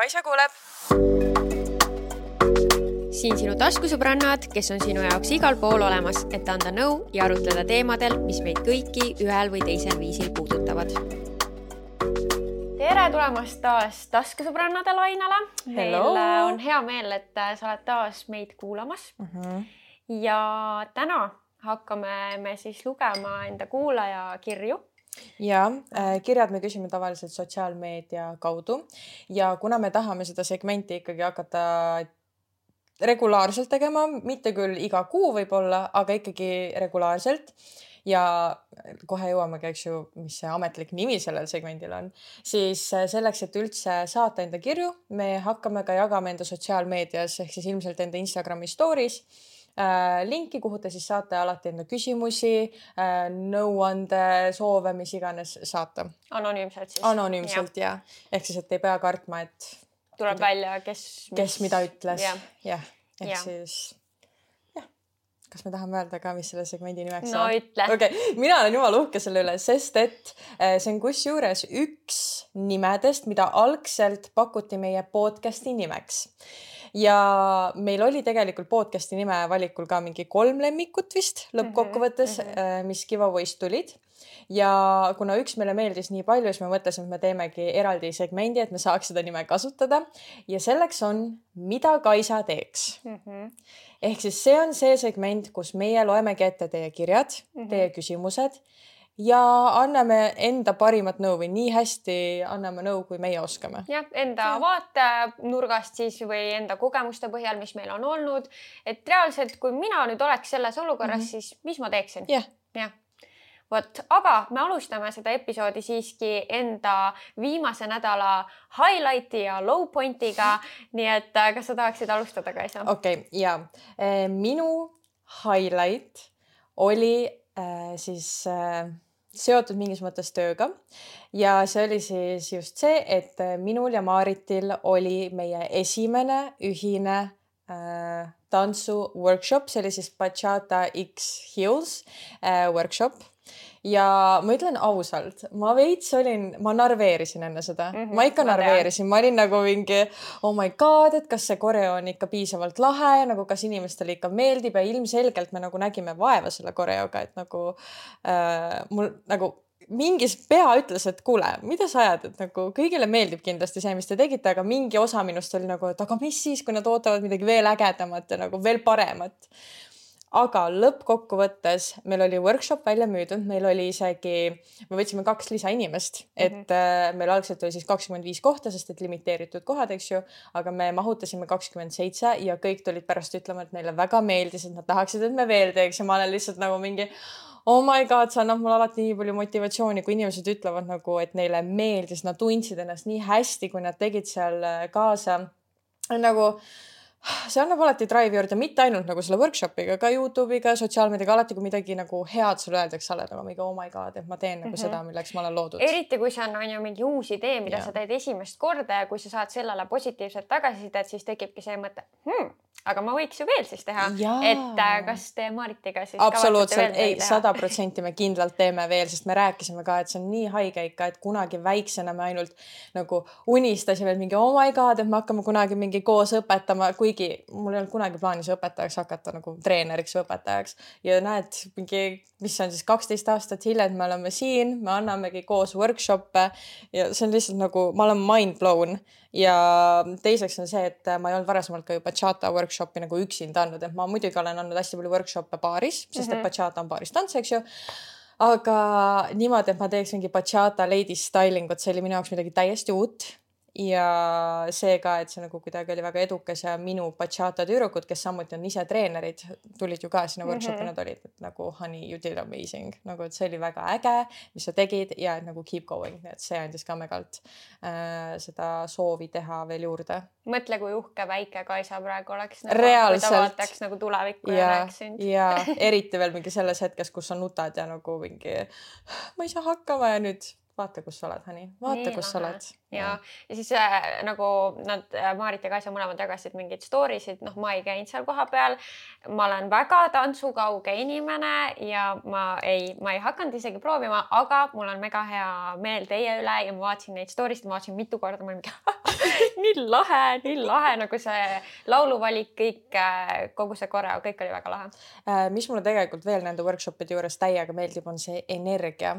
Kaisa kuuleb. siin sinu taskusõbrannad, kes on sinu jaoks igal pool olemas, et anda nõu ja arutleda teemadel, mis meid kõiki ühel või teisel viisil puudutavad. tere tulemast taas taskusõbrannade lainele. meil on hea meel, et sa oled taas meid kuulamas mm. -hmm. ja täna hakkame me siis lugema enda kuulaja kirju ja äh, kirjad me küsime tavaliselt sotsiaalmeedia kaudu. Ja kuna me tahame seda segmenti ikkagi hakata regulaarselt tegema, mitte küll iga kuu võib-olla, aga ikkagi regulaarselt. Ja kohe jõuamegi, eks ju, mis see ametlik nimi sellel segmendil on, siis äh, selleks, et üldse saata enda kirju, me hakkame ka jagama enda sotsiaalmeedias ehk siis ilmselt enda Instagrami story's linki, kuhu te siis saate alati enda küsimusi, äh, nõuande, soove, mis iganes saata. anonüümselt siis? anonüümselt ja, ja., ehk siis, et ei pea kartma, et tuleb välja, kes kes mida ütles ja., jah, ehk ja. siis kas me tahame öelda ka, mis selle segmendi nimeks no, on? okei okay., mina olen jumala uhke selle üle, sest et äh, see on kusjuures üks nimedest, mida algselt pakuti meie podcast'i nimeks ja meil oli tegelikult podcast'i nime valikul ka mingi kolm lemmikut vist lõppkokkuvõttes mm, -hmm. mis giveaway'st tulid ja kuna üks meile meeldis nii palju, siis me mõtlesime, et me teemegi eraldi segmendi, et me saaks seda nime kasutada ja selleks on Mida Kaisa teeks mm. -hmm. ehk siis see on see segment, kus meie loemegi ette teie kirjad mm, -hmm. teie küsimused ja anname enda parimat nõu või nii hästi anname nõu, kui meie oskame. jah, enda vaatenurgast siis või enda kogemuste põhjal, mis meil on olnud, et reaalselt, kui mina nüüd oleks selles olukorras mm, -hmm. siis mis ma teeksin? jah yeah. Vot, aga me alustame seda episoodi siiski enda viimase nädala highlight'i ja low point'iga. nii et äh, kas sa tahaksid alustada, Kaisa? okei okay,, ja e, minu highlight oli äh, siis äh, seotud mingis mõttes tööga ja see oli siis just see, et minul ja Maaritil oli meie esimene ühine äh, tantsu workshop, see oli siis Bachata X Heels äh, workshop ja ma ütlen ausalt, ma veits olin, ma narveerisin enne seda. Mm, -hmm, ma ikka ma narveerisin, ma olin nagu mingi oh my god, et kas see koreo on ikka piisavalt lahe, nagu kas inimestele ikka meeldib ja ilmselgelt me nagu nägime vaeva selle koreoga, et nagu äh, mul nagu mingis pea ütles, et kuule, mida sa ajad, et nagu kõigile meeldib kindlasti see, mis te tegite, aga mingi osa minust oli nagu, et aga mis siis, kui nad ootavad midagi veel ägedamat ja nagu veel paremat aga lõppkokkuvõttes meil oli workshop välja müüdud, meil oli isegi, me võtsime kaks lisainimest, et mm -hmm. meil algselt oli siis kakskümmend viis kohta, sest et limiteeritud kohad, eks ju, aga me mahutasime kakskümmend seitse ja kõik tulid pärast ütlema, et neile väga meeldis, et nad tahaksid, et me veel teeks ja ma olen lihtsalt nagu mingi oh my god, see annab mulle alati nii palju motivatsiooni, kui inimesed ütlevad nagu, et neile meeldis, nad tundsid ennast nii hästi, kui nad tegid seal kaasa. nagu see annab alati drive'i juurde, mitte ainult nagu selle workshop'iga, ka Youtube'iga, sotsiaalmeediaga, alati kui midagi nagu head sulle öeldakse, oled nagu mingi oh my god, et ma teen nagu mm -hmm. seda, milleks ma olen loodud. eriti kui see on, on ju mingi uus idee, mida ja. sa teed esimest korda ja kui sa saad sellele positiivset tagasisidet, siis tekibki see mõte hmm,, aga ma võiks ju veel siis teha. et äh, kas te Maritiga siis absoluutselt, ei, sada protsenti me kindlalt teeme veel, sest me rääkisime ka, et see on nii haige ikka, et kunagi väiksena me ainult nagu unistasime, et mingi oh my god, et me hakkame kunagi mingi koos õpetama, kui kuigi mul ei olnud kunagi plaanis õpetajaks hakata nagu treeneriks või õpetajaks. Ja näed, mingi, mis on siis kaksteist aastat hiljem, me oleme siin, me annamegi koos workshop'e ja see on lihtsalt nagu, ma olen mind blown. Ja teiseks on see, et ma ei olnud varasemalt ka ju bachata workshop'i nagu üksinda andnud, et ma muidugi olen andnud hästi palju workshop'e paaris, sest mm -hmm. et mhm. bachata on paaris tants, eks ju. Aga niimoodi, et ma teeks mingi bachata ladies styling ut, see oli minu jaoks midagi täiesti uut ja see ka, et see nagu kuidagi oli väga edukas ja minu bachata tüdrukud, kes samuti on ise treenerid, tulid ju ka sinna workshop'i mm, -hmm. nad olid et nagu honey, you did amazing nagu, et see oli väga äge, mis sa tegid ja et nagu keep going, nii et see andis ka megalt äh, seda soovi teha veel juurde. mõtle, kui uhke väike Kaisa praegu oleks nagu,. reaalselt. vaataks nagu tulevikku ja, ja näeks sind. ja eriti veel mingi selles hetkes, kus sa nutad ja nagu mingi ma ei saa hakkama ja nüüd vaata, kus sa oled, Hani, vaata, kus sa oled. Ja, ja siis äh, nagu nad, äh, Maarit ja Kaisa mõlemad jagasid mingeid story sid, noh, ma ei käinud seal kohapeal. ma olen väga tantsukauge inimene ja ma ei, ma ei hakanud isegi proovima, aga mul on mega hea meel teie üle ja ma vaatasin neid story sid, ma vaatasin mitu korda, ma olin mingi nii lahe, nii lahe nagu see lauluvalik, kõik, äh, kogu see koreo, kõik oli väga lahe. Äh, mis mulle tegelikult veel nende workshop'ide juures täiega meeldib, on see energia.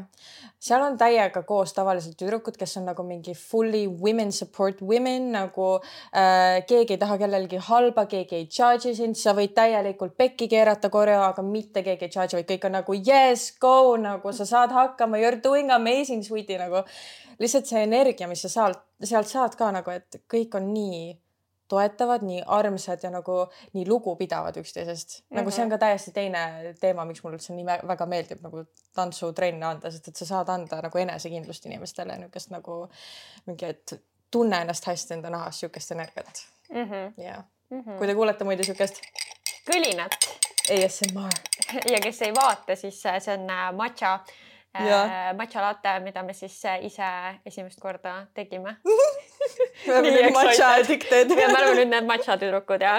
seal on täiega koos tavaliselt tüdrukud, kes on nagu mingi fully women support women nagu äh, keegi ei taha kellelgi halba, keegi ei judge'i sind, sa võid täielikult pekki keerata koreo, aga mitte keegi ei judge'i, vaid kõik on nagu yes, go nagu sa saad hakkama, you are doing amazing, sweetie nagu. Lihtsalt see energia, mis sa sealt, sealt saad ka nagu, et kõik on nii toetavad, nii armsad ja nagu nii lugupidavad üksteisest mm. -hmm. nagu see on ka mhm. täiesti teine teema, miks mulle üldse nii väga meeldib nagu tantsutrenne anda, sest et sa saad anda nagu enesekindlust inimestele, niisugust nagu mingi, et tunne ennast hästi enda nahas, niisugust energiat mm. -hmm. ja mm -hmm. kui te kuulete muidu niisugust kõlinat. ASMR. ja kes ei vaata, siis see on äh, matša äh, matša latte, mida me siis äh, ise esimest korda tegime me oleme nüüd matša addicted ja me oleme nüüd need matša tüdrukud ja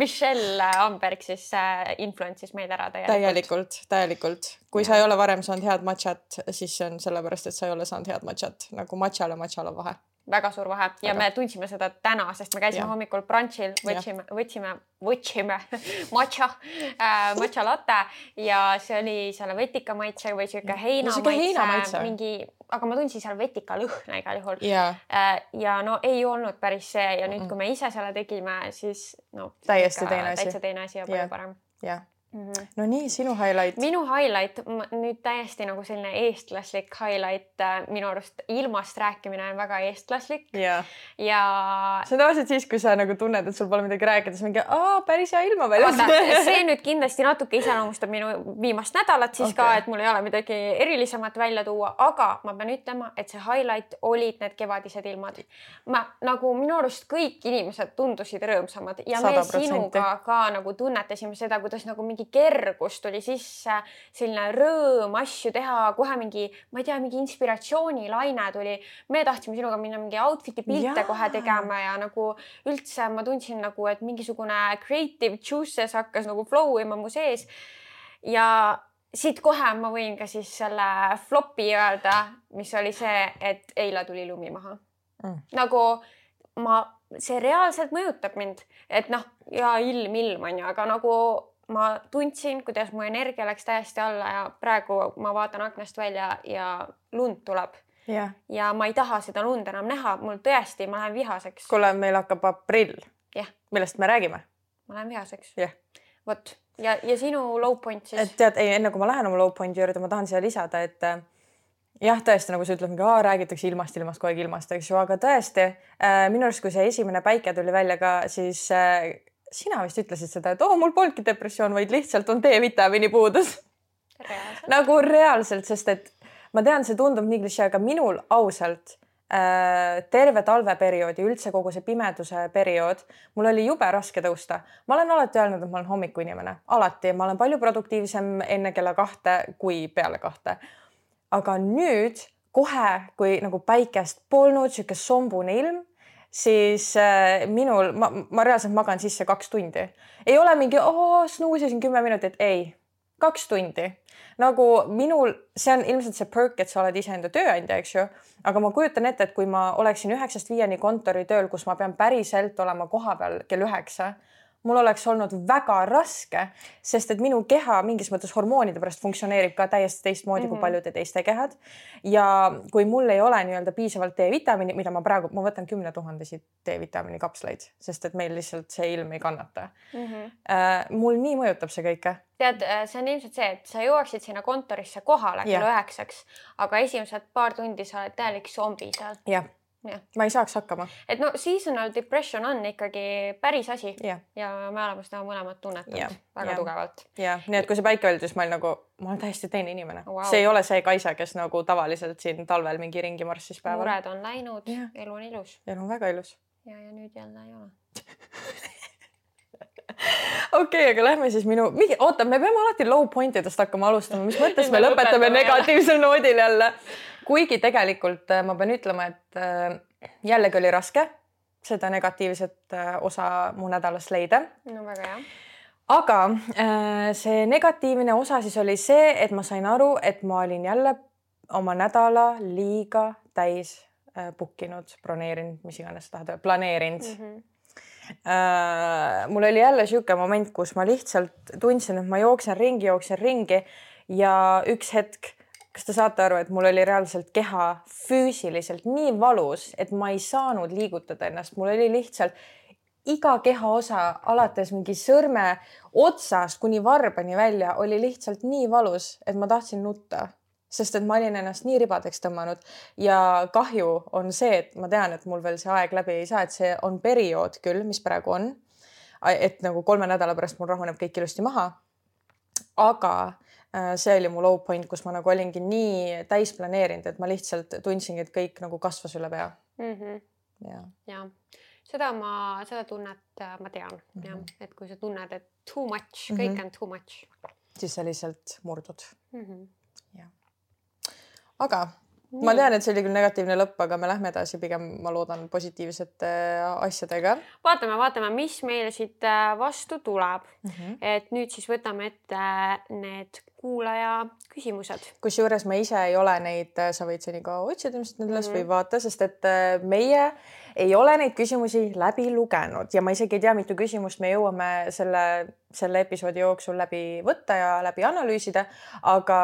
Michelle Amberg siis äh, influence'is meid ära täielikult. täielikult, täielikult. kui sa ei ole varem saanud head matšat, siis see on sellepärast, et sa ei ole saanud head matšat. Nagu matšal ja matšal on vahe väga suur vahe ja väga. me tundsime seda täna, sest me käisime ja. hommikul brunch'il, võtsime, võtsime, võtsime matša äh,, matša latte ja see oli selle vetika maitse või sihuke heina no, maitse., mingi, aga ma tundsin seal vetika lõhna igal juhul. Äh, ja no ei olnud päris see ja nüüd, kui me ise selle tegime, siis no. täiesti teine asi. täitsa teine asi ja palju parem. jah Mm -hmm. no nii, sinu highlight? minu highlight, nüüd täiesti nagu selline eestlaslik highlight, äh, minu arust ilmast rääkimine on väga eestlaslik yeah.. ja. see on tavaliselt siis, kui sa nagu tunned, et sul pole midagi rääkida, siis mingi, aa, päris hea ilma väljas. see nüüd kindlasti natuke iseloomustab minu viimast nädalat siis okay. ka, et mul ei ole midagi erilisemat välja tuua, aga ma pean ütlema, et see highlight olid need kevadised ilmad. ma nagu minu arust kõik inimesed tundusid rõõmsamad ja 100%. me sinuga ka nagu tunnetasime seda, kuidas nagu mingi mingi kergus tuli sisse, selline rõõm asju teha, kohe mingi, ma ei tea, mingi inspiratsioonilaine tuli. me tahtsime sinuga minna mingi outfit'i pilte ja. kohe tegema ja nagu üldse ma tundsin nagu, et mingisugune creative juices hakkas nagu flow ima mu sees. ja siit kohe ma võin ka siis selle flop'i öelda, mis oli see, et eile tuli lumi maha mm.. nagu ma, see reaalselt mõjutab mind, et noh, ja ilm, ilm on ju, aga nagu ma tundsin, kuidas mu energia läks täiesti alla ja praegu ma vaatan aknast välja ja lund tuleb. ja ma ei taha seda lund enam näha, mul tõesti, ma lähen vihaseks. kuule, meil hakkab aprill. millest me räägime? ma lähen vihaseks. vot ja, ja sinu low point siis? et tead, ei, enne kui ma lähen oma low point'i juurde, ma tahan siia lisada, et äh, jah, tõesti, nagu sa ütled, räägitakse ilmast, ilmast, kogu aeg ilmast, eks ju, aga tõesti äh, minu arust, kui see esimene päike tuli välja ka, siis äh, sina vist ütlesid seda, et oo oh,, mul polnudki depressioon, vaid lihtsalt on D-vitamiini puudus. nagu reaalselt, sest et ma tean, see tundub nii klišee, aga minul ausalt äh, terve talveperioodi, üldse kogu see pimeduse periood, mul oli jube raske tõusta. ma olen alati öelnud, et ma olen hommikuinimene, alati, ma olen palju produktiivsem enne kella kahte kui peale kahte. aga nüüd kohe, kui nagu päikest polnud, sihuke sombune ilm siis äh, minul, ma, ma reaalselt magan sisse kaks tundi. ei ole mingi, snuusisin kümme minutit, ei, kaks tundi. nagu minul, see on ilmselt see perk, et sa oled iseenda tööandja, eks ju. aga ma kujutan ette, et kui ma oleksin üheksast viieni kontoritööl, kus ma pean päriselt olema kohapeal kell üheksa mul oleks olnud väga raske, sest et minu keha mingis mõttes hormoonide pärast funktsioneerib ka täiesti teistmoodi mm -hmm. kui mhm. paljude teiste kehad. ja kui mul ei ole nii-öelda piisavalt D-vitamiini, mida ma praegu, ma võtan kümnetuhandesid D-vitamiini kapsleid, sest et meil lihtsalt see ilm ei kannata mm. -hmm. Uh, mul nii mõjutab see kõike. tead, äh, see on ilmselt see, et sa jõuaksid sinna kontorisse kohale kella üheksaks, aga esimesed paar tundi sa oled täielik zombi seal. jah ma ei saaks hakkama. et no seasonal depression on ikkagi päris asi ja, ja me oleme seda mõlemad tunnetanud väga ja. tugevalt. ja nii, et kui see päike oli, siis ma olin nagu, ma olen täiesti teine inimene wow.. see ei ole see Kaisa, kes nagu tavaliselt siin talvel mingi ringi marssis päeval. mured on läinud, elu on ilus. elu on väga ilus. ja, ja nüüd jälle ei ole okei okay,, aga lähme siis minu, oota, me peame alati low point idest hakkama alustama, mis mõttes me lõpetame negatiivsel noodil jälle kuigi tegelikult äh, ma pean ütlema, et äh, jällegi oli raske seda negatiivset äh, osa mu nädalast leida. no väga hea. aga see negatiivne osa siis oli see, et ma sain aru, et ma olin jälle oma nädala liiga täis book inud, broneerinud, mis iganes sa tahad öelda, planeerinud mm. -hmm äh, mul oli jälle niisugune moment, kus ma lihtsalt tundsin, et ma jooksen ringi, jooksen ringi ja üks hetk, kas te saate aru, et mul oli reaalselt keha füüsiliselt nii valus, et ma ei saanud liigutada ennast, mul oli lihtsalt iga kehaosa alates mingi sõrme otsast kuni varbani välja oli lihtsalt nii valus, et ma tahtsin nutta, sest et ma olin ennast nii ribadeks tõmmanud ja kahju on see, et ma tean, et mul veel see aeg läbi ei saa, et see on periood küll, mis praegu on. et nagu kolme nädala pärast mul rahuneb kõik ilusti maha. Aga äh, see oli mu low point, kus ma nagu olingi nii täis planeerinud, et ma lihtsalt tundsingi, et kõik nagu kasvas üle pea mm. -hmm. ja, ja seda ma, seda tunnet äh, ma tean mm -hmm. jah, et kui sa tunned, et too much, kõik mm -hmm. on too much. siis sa lihtsalt murdud mm. -hmm. aga. Ma tean, et see oli küll negatiivne lõpp, aga me lähme edasi, pigem ma loodan positiivsete äh, asjadega. vaatame, vaatame, mis meil siit äh, vastu tuleb mm. -hmm. et nüüd siis võtame ette need kuulaja küsimused. kusjuures ma ise ei ole neid, sa võid seni ka otsida ilmselt need üles mm -hmm. või vaata, sest et meie ei ole neid küsimusi läbi lugenud ja ma isegi ei tea, mitu küsimust me jõuame selle, selle episoodi jooksul läbi võtta ja läbi analüüsida. aga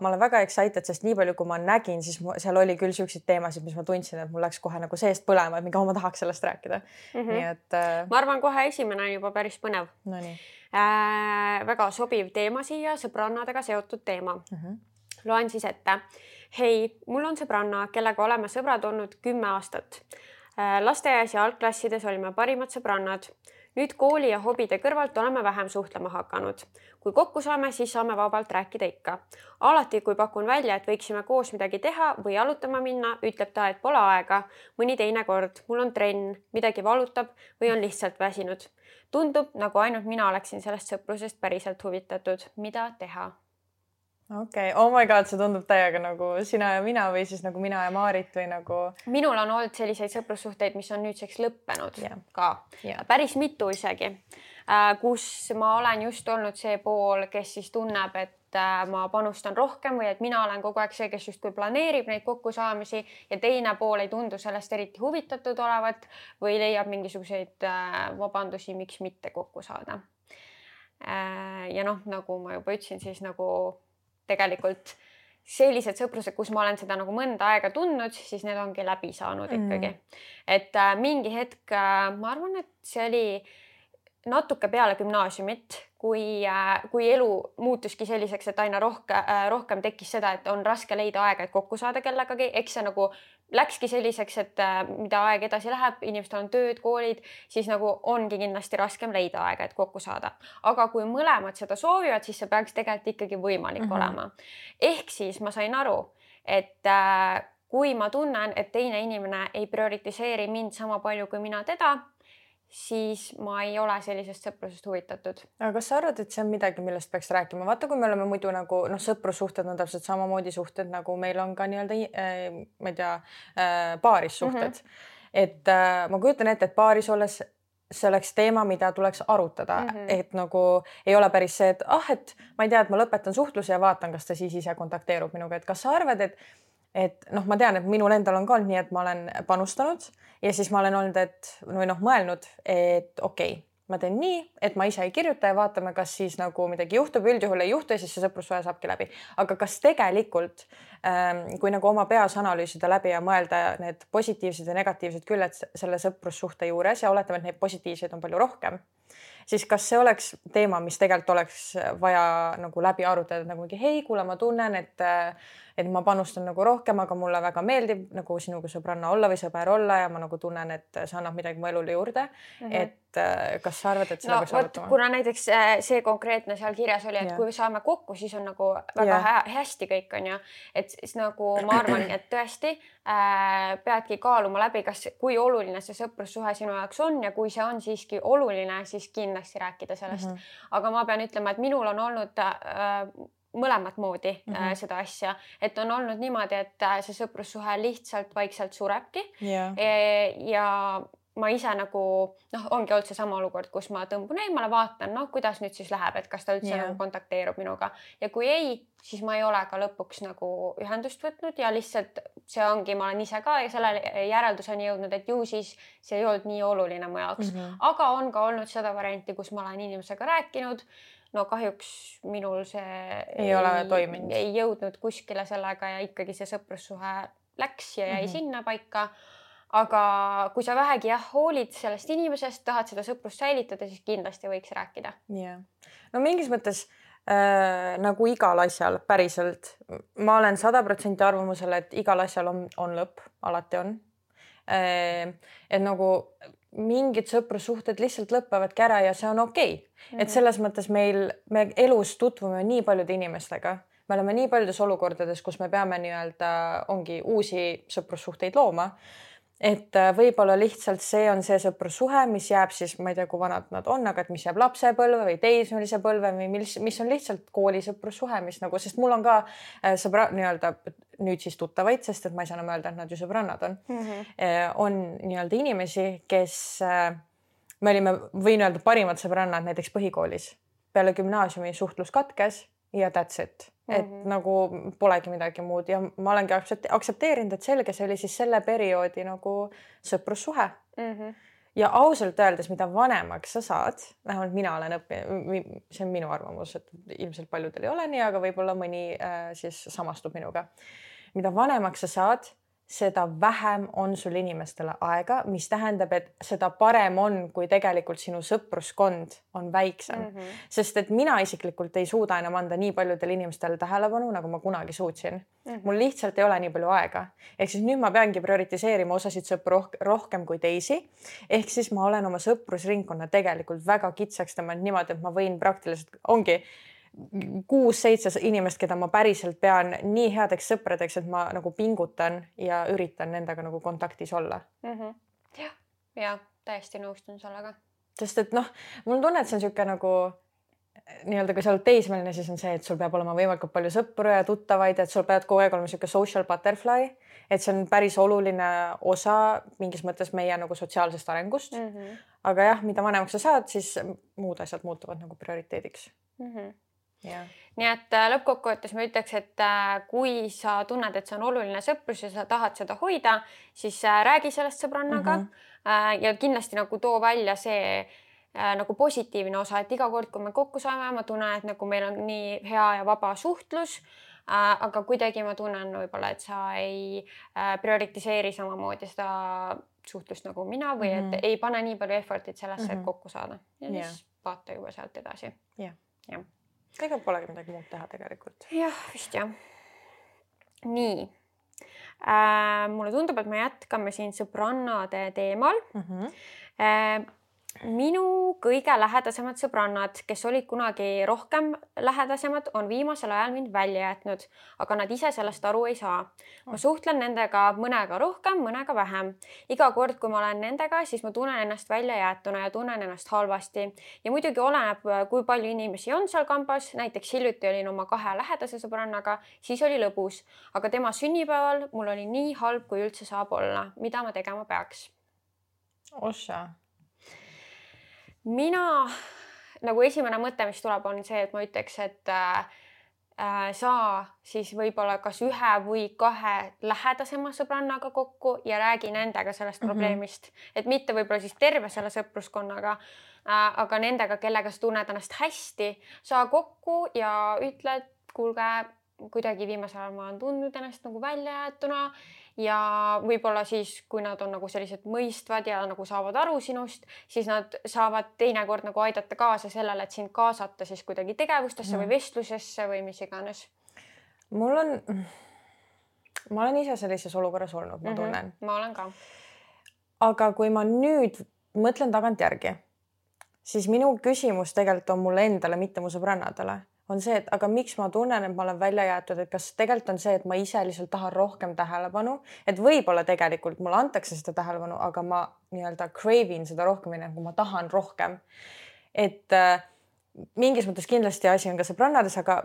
ma olen väga excited, sest nii palju, kui ma nägin, siis seal oli küll siukseid teemasid, mis ma tundsin, et mul läks kohe nagu seest põlema, et mingi, ma tahaks sellest rääkida mm. -hmm. nii et äh.... ma arvan, kohe esimene on juba päris põnev no. Äh, väga sobiv teema siia, sõbrannadega seotud teema mm. -hmm. loen siis ette. hei, mul on sõbranna, kellega oleme sõbrad olnud kümme aastat lasteaias ja algklassides olime parimad sõbrannad. nüüd kooli ja hobide kõrvalt oleme vähem suhtlema hakanud. kui kokku saame, siis saame vabalt rääkida ikka. alati, kui pakun välja, et võiksime koos midagi teha või jalutama minna, ütleb ta, et pole aega. mõni teine kord, mul on trenn, midagi valutab või on lihtsalt väsinud. tundub, nagu ainult mina oleksin sellest sõprusest päriselt huvitatud. mida teha? Okei okay., oh my god, see tundub täiega nagu sina ja mina või siis nagu mina ja Maarit või nagu. minul on olnud selliseid sõprussuhteid, mis on nüüdseks lõppenud yeah. ka yeah., päris mitu isegi, äh, kus ma olen just olnud see pool, kes siis tunneb, et äh, ma panustan rohkem või et mina olen kogu aeg see, kes justkui planeerib neid kokkusaamisi ja teine pool ei tundu sellest eriti huvitatud olevat või leiab mingisuguseid äh, vabandusi, miks mitte kokku saada. ja noh, nagu ma juba ütlesin, siis nagu tegelikult sellised sõprused, kus ma olen seda nagu mõnda aega tundnud, siis need ongi läbi saanud mm. ikkagi mm.. et äh, mingi hetk äh,, ma arvan, et see oli natuke peale gümnaasiumit, kui, äh, kui elu muutuski selliseks, et aina rohkem, äh, rohkem tekkis seda, et on raske leida aega, et kokku saada kellegagi, eks see nagu läkski selliseks, et äh, mida aeg edasi läheb, inimestel on tööd, koolid, siis nagu ongi kindlasti raskem leida aega, et kokku saada. aga kui mõlemad seda soovivad, siis see peaks tegelikult ikkagi võimalik mm -hmm. olema. ehk siis ma sain aru, et kui ma tunnen, et teine inimene ei prioritiseeri mind sama palju kui mina teda siis ma ei ole sellisest sõprusest huvitatud. aga kas sa arvad, et see on midagi, millest peaks rääkima, vaata, kui me oleme muidu nagu noh, sõprussuhted on täpselt samamoodi suhted, nagu meil on ka nii-öelda äh,, ma ei tea äh,, paarissuhted mm. -hmm. et äh, ma kujutan ette, et paaris olles see oleks teema, mida tuleks arutada mm, -hmm. et nagu ei ole päris see, et ah, et ma ei tea, et ma lõpetan suhtluse ja vaatan, kas ta siis ise kontakteerub minuga, et kas sa arvad, et et noh, ma tean, et minul endal on ka olnud nii, et ma olen panustanud ja siis ma olen olnud, et või noh, mõelnud, et okei okay,, ma teen nii, et ma ise ei kirjuta ja vaatame, kas siis nagu midagi juhtub, üldjuhul ei juhtu ja siis see sõprussuhe saabki läbi. aga kas tegelikult ähm, kui nagu oma peas analüüsida läbi ja mõelda need positiivsed ja negatiivsed küljed selle sõprussuhte juures ja oletame, et neid positiivseid on palju rohkem siis kas see oleks teema, mis tegelikult oleks vaja nagu läbi arutada, nagu mingi hei, kuule, ma tunnen, et et ma panustan nagu rohkem, aga mulle väga meeldib nagu sinuga sõbranna olla või sõber olla ja ma nagu tunnen, et see annab midagi mu elule juurde mm. -hmm. et äh, kas sa arvad, et seda no, peaks arutama? kuna näiteks äh, see konkreetne seal kirjas oli, et ja. kui saame kokku, siis on nagu väga hä hästi kõik on ju, et siis nagu ma arvan, et tõesti äh, peadki kaaluma läbi, kas, kui oluline see sõprussuhe sinu jaoks on ja kui see on siiski oluline, siis kindlasti rääkida sellest mm. -hmm. aga ma pean ütlema, et minul on olnud äh, mõlemat moodi mm -hmm. seda asja, et on olnud niimoodi, et äh, see sõprussuhe lihtsalt vaikselt surebki yeah. e. ja ma ise nagu noh, ongi olnud seesama olukord, kus ma tõmbun eemale, vaatan, noh, kuidas nüüd siis läheb, et kas ta üldse yeah. nagu kontakteerub minuga ja kui ei, siis ma ei ole ka lõpuks nagu ühendust võtnud ja lihtsalt see ongi, ma olen ise ka selle järelduseni jõudnud, et ju siis see ei olnud nii oluline mu jaoks mm, -hmm. aga on ka olnud seda varianti, kus ma olen inimesega rääkinud no kahjuks minul see ei, ei ole toiminud, ei jõudnud kuskile sellega ja ikkagi see sõprussuhe läks ja jäi mm -hmm. sinna paika aga kui sa vähegi jah, hoolid sellest inimesest, tahad seda sõprust säilitada, siis kindlasti võiks rääkida. jah, no mingis mõttes äh, nagu igal asjal päriselt, ma olen sada protsenti arvamusel, et igal asjal on, on lõpp, alati on äh,. et nagu mingid sõprussuhted lihtsalt lõpevadki ära ja see on okei okay. mm. -hmm. et selles mõttes meil, me elus tutvume nii paljude inimestega me oleme nii paljudes olukordades, kus me peame nii-öelda, ongi uusi sõprussuhteid looma et äh, võib-olla lihtsalt see on see sõprussuhe, mis jääb siis, ma ei tea, kui vanad nad on, aga et mis jääb lapsepõlve või teismelise põlve või mis, mis on lihtsalt koolisõprussuhe, mis nagu, sest mul on ka äh, sõbra nii-öelda nüüd siis tuttavaid, sest et ma ei saa enam öelda, et nad ju sõbrannad on mm. -hmm. on nii-öelda inimesi, kes me olime, võin öelda, parimad sõbrannad näiteks põhikoolis. peale gümnaasiumi suhtlus katkes ja that's it et mm -hmm. nagu polegi midagi muud ja ma olengi aktsepteerinud, et selge, see oli siis selle perioodi nagu sõprussuhe mm. -hmm. Ja ausalt öeldes, mida vanemaks sa saad, vähemalt mina olen õppinud, see on minu arvamus, et ilmselt paljudel ei ole nii, aga võib-olla mõni äh, siis samastub minuga. mida vanemaks sa saad seda vähem on sul inimestele aega, mis tähendab, et seda parem on, kui tegelikult sinu sõpruskond on väiksem mm. -hmm. sest et mina isiklikult ei suuda enam anda nii paljudele inimestele tähelepanu, nagu ma kunagi suutsin mm. -hmm. mul lihtsalt ei ole nii palju aega, ehk siis nüüd ma peangi prioritiseerima osasid sõpru rohkem kui teisi. ehk siis ma olen oma sõprusringkonna tegelikult väga kitsaks tõmmanud niimoodi, et ma võin praktiliselt, ongi kuus-seitse inimest, keda ma päriselt pean nii headeks sõpradeks, et ma nagu pingutan ja üritan nendega nagu kontaktis olla mm. -hmm. jah, ja täiesti nõustun sellega. sest et noh, mul on tunne, et see on niisugune nagu nii-öelda, kui sa oled teismeline, siis on see, et sul peab olema võimalikult palju sõpru ja tuttavaid, et sul pead kogu aeg olema niisugune social butterfly, et see on päris oluline osa mingis mõttes meie nagu sotsiaalsest arengust mm. -hmm. aga jah, mida vanemaks sa saad, siis muud asjad muutuvad nagu prioriteediks mm. -hmm. Nii et äh, lõppkokkuvõttes ma ütleks, et äh, kui sa tunned, et see on oluline sõprus ja sa tahad seda hoida, siis äh, räägi sellest sõbrannaga mm. -hmm. ja kindlasti nagu too välja see nagu positiivne osa, et iga kord, kui me kokku saame, ma tunnen, et nagu meil on nii hea ja vaba suhtlus. aga kuidagi ma tunnen võib-olla, et sa ei prioritiseeri samamoodi seda suhtlust nagu mina või mm -hmm. et ei pane nii palju effort'it sellesse mm, -hmm. et mhm. kokku saada ja yeah. siis vaata juba sealt edasi. jah yeah. ja ega polegi midagi muud teha tegelikult. jah, vist jah. nii äh,. mulle tundub, et me jätkame siin sõbrannade teemal mm. -hmm. Äh, minu kõige lähedasemad sõbrannad, kes olid kunagi rohkem lähedasemad, on viimasel ajal mind välja jätnud, aga nad ise sellest aru ei saa. ma suhtlen nendega mõnega rohkem, mõnega vähem. iga kord, kui ma olen nendega, siis ma tunnen ennast väljajäetuna ja tunnen ennast halvasti. ja muidugi oleneb, kui palju inimesi on seal kambas, näiteks hiljuti olin oma kahe lähedase sõbrannaga, siis oli lõbus, aga tema sünnipäeval mul oli nii halb, kui üldse saab olla. mida ma tegema peaks? ossa mina nagu esimene mõte, mis tuleb, on see, et ma ütleks, et äh, äh, saa siis võib-olla kas ühe või kahe lähedasema sõbrannaga kokku ja räägi nendega sellest mm -hmm. probleemist, et mitte võib-olla siis terve selle sõpruskonnaga äh,, aga nendega, kellega sa tunned ennast hästi, saa kokku ja ütle, et kuulge, kuidagi viimasel ajal ma olen tundnud ennast nagu väljajäetuna ja võib-olla siis, kui nad on nagu sellised mõistvad ja nagu saavad aru sinust, siis nad saavad teinekord nagu aidata kaasa sellele, et sind kaasata siis kuidagi tegevustesse mm. või vestlusesse või mis iganes. mul on, ma olen ise sellises olukorras olnud, ma tunnen mm. -hmm. ma olen ka. aga kui ma nüüd mõtlen tagantjärgi, siis minu küsimus tegelikult on mulle endale, mitte mu sõbrannadele on see, et aga miks ma tunnen, et ma olen välja jäetud, et kas tegelikult on see, et ma ise lihtsalt tahan rohkem tähelepanu, et võib-olla tegelikult mulle antakse seda tähelepanu, aga ma nii-öelda crave in seda rohkem, nagu ma tahan rohkem. et äh, mingis mõttes kindlasti asi on ka sõbrannades, aga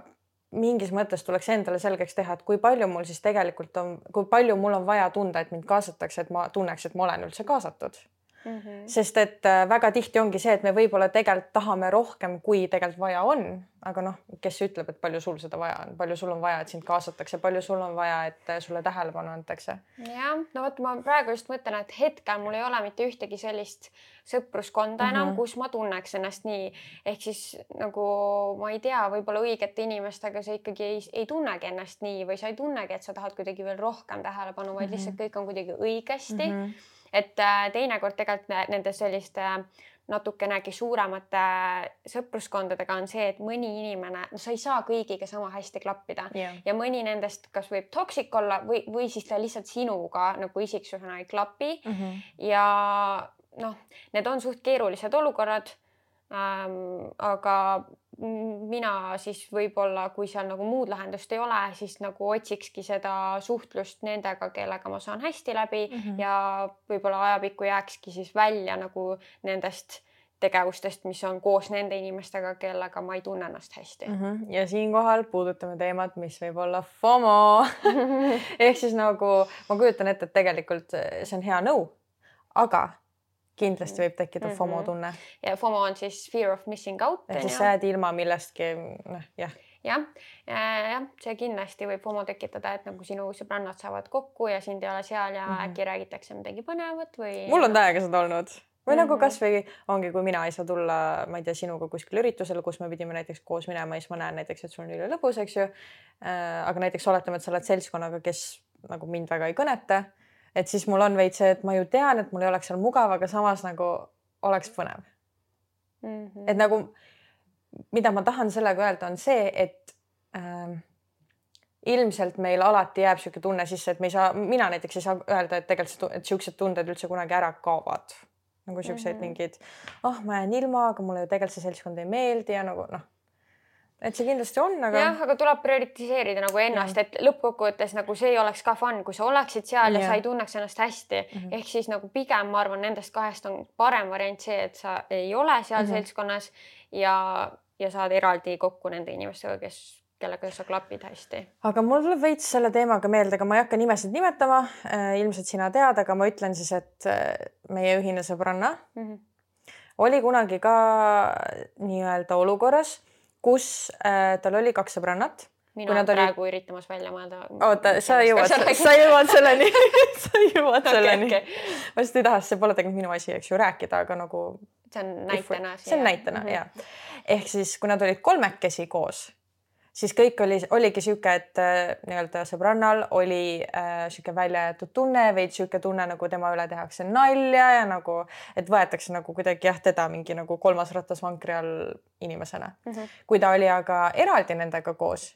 mingis mõttes tuleks endale selgeks teha, et kui palju mul siis tegelikult on, kui palju mul on vaja tunda, et mind kaasatakse, et ma tunneks, et ma olen üldse kaasatud mm. -hmm. sest et äh, väga tihti ongi see, et me võib-olla tegelikult tahame rohkem, kui tegelikult vaja on, aga noh, kes ütleb, et palju sul seda vaja on, palju sul on vaja, et sind kaasatakse, palju sul on vaja, et äh, sulle tähelepanu antakse. jah, no vot, ma praegu just mõtlen, et hetkel mul ei ole mitte ühtegi sellist sõpruskonda enam mm, -hmm. kus ma tunneks ennast nii, ehk siis nagu ma ei tea, võib-olla õigete inimestega sa ikkagi ei, ei tunnegi ennast nii või sa ei tunnegi, et sa tahad kuidagi veel rohkem tähelepanu, vaid mm -hmm. lihtsalt kõik on kuidagi õigesti mm. -hmm et äh, teinekord tegelikult nende selliste natukenegi suuremate sõpruskondadega on see, et mõni inimene, no sa ei saa kõigiga sama hästi klappida yeah. ja mõni nendest, kas võib toksik olla või, või siis ta lihtsalt sinuga nagu isiksusena ei klapi mm. -hmm. ja noh, need on suht keerulised olukorrad ähm,. aga mina siis võib-olla, kui seal nagu muud lahendust ei ole, siis nagu otsikski seda suhtlust nendega, kellega ma saan hästi läbi mm -hmm. ja võib-olla ajapikku jääkski siis välja nagu nendest tegevustest, mis on koos nende inimestega, kellega ma ei tunne ennast hästi mm. -hmm. ja siinkohal puudutame teemat, mis võib olla FOMO ehk siis nagu ma kujutan ette, et tegelikult see on hea nõu, aga kindlasti võib tekkida mm -hmm. FOMO tunne. ja FOMO on siis fear of missing out. ehk siis sa jääd ilma millestki, noh jah. jah, jah, see kindlasti võib FOMO tekitada, et nagu sinu sõbrannad saavad kokku ja sind ei ole seal ja mm -hmm. äkki räägitakse midagi põnevat või. mul on täiega seda olnud või mm -hmm. nagu mhm. kasvõi ongi, kui mina ei saa tulla, ma ei tea, sinuga kuskil üritusele, kus me pidime näiteks koos minema, siis ma näen näiteks, et sul on ülilõbus, eks ju äh,. aga näiteks oletame, et sa oled seltskonnaga, kes nagu mind väga ei kõneta et siis mul on veits see, et ma ju tean, et mul ei oleks seal mugav, aga samas nagu oleks põnev mm. -hmm. et nagu, mida ma tahan sellega öelda, on see, et äh, ilmselt meil alati jääb niisugune tunne sisse, et me ei saa, mina näiteks ei saa öelda, et tegelikult, et niisugused tunded üldse kunagi ära kaovad. nagu siuksed mm -hmm. mingid, oh, ma jään ilma, aga mulle ju tegelikult see seltskond ei meeldi ja nagu noh et see kindlasti on, aga. jah, aga tuleb prioritiseerida nagu ennast, et lõppkokkuvõttes nagu see ei oleks ka fun, kui sa oleksid seal ja, ja sa ei tunneks ennast hästi mm. -hmm. ehk siis nagu pigem ma arvan, nendest kahest on parem variant see, et sa ei ole seal mm -hmm. seltskonnas ja, ja saad eraldi kokku nende inimestega, kes kellega sa klapid hästi. aga mul tuleb veits selle teemaga meelde, aga ma ei hakka nimesid nimetama äh,. ilmselt sina tead, aga ma ütlen siis, et äh, meie ühine sõbranna mm -hmm. oli kunagi ka nii-öelda olukorras kus äh, tal oli kaks sõbrannat. mina olen praegu oli... üritamas välja mõelda. oota, sa jõuad, sa jõuad selleni sa jõuad okay, selleni okay.. ma lihtsalt ei taha, see pole tegelikult minu asi, eks ju, rääkida, aga nagu. see on näitena. see on näitena mm -hmm. ja, ehk siis, kui nad olid kolmekesi koos siis kõik oli, oligi sihuke, et äh, nii-öelda sõbrannal oli äh, sihuke väljajäetud tunne, veidi sihuke tunne, nagu tema üle tehakse nalja ja nagu, et võetakse nagu kuidagi jah, teda mingi nagu kolmas ratas vankri all inimesena mm. -hmm. kui ta oli aga eraldi nendega koos,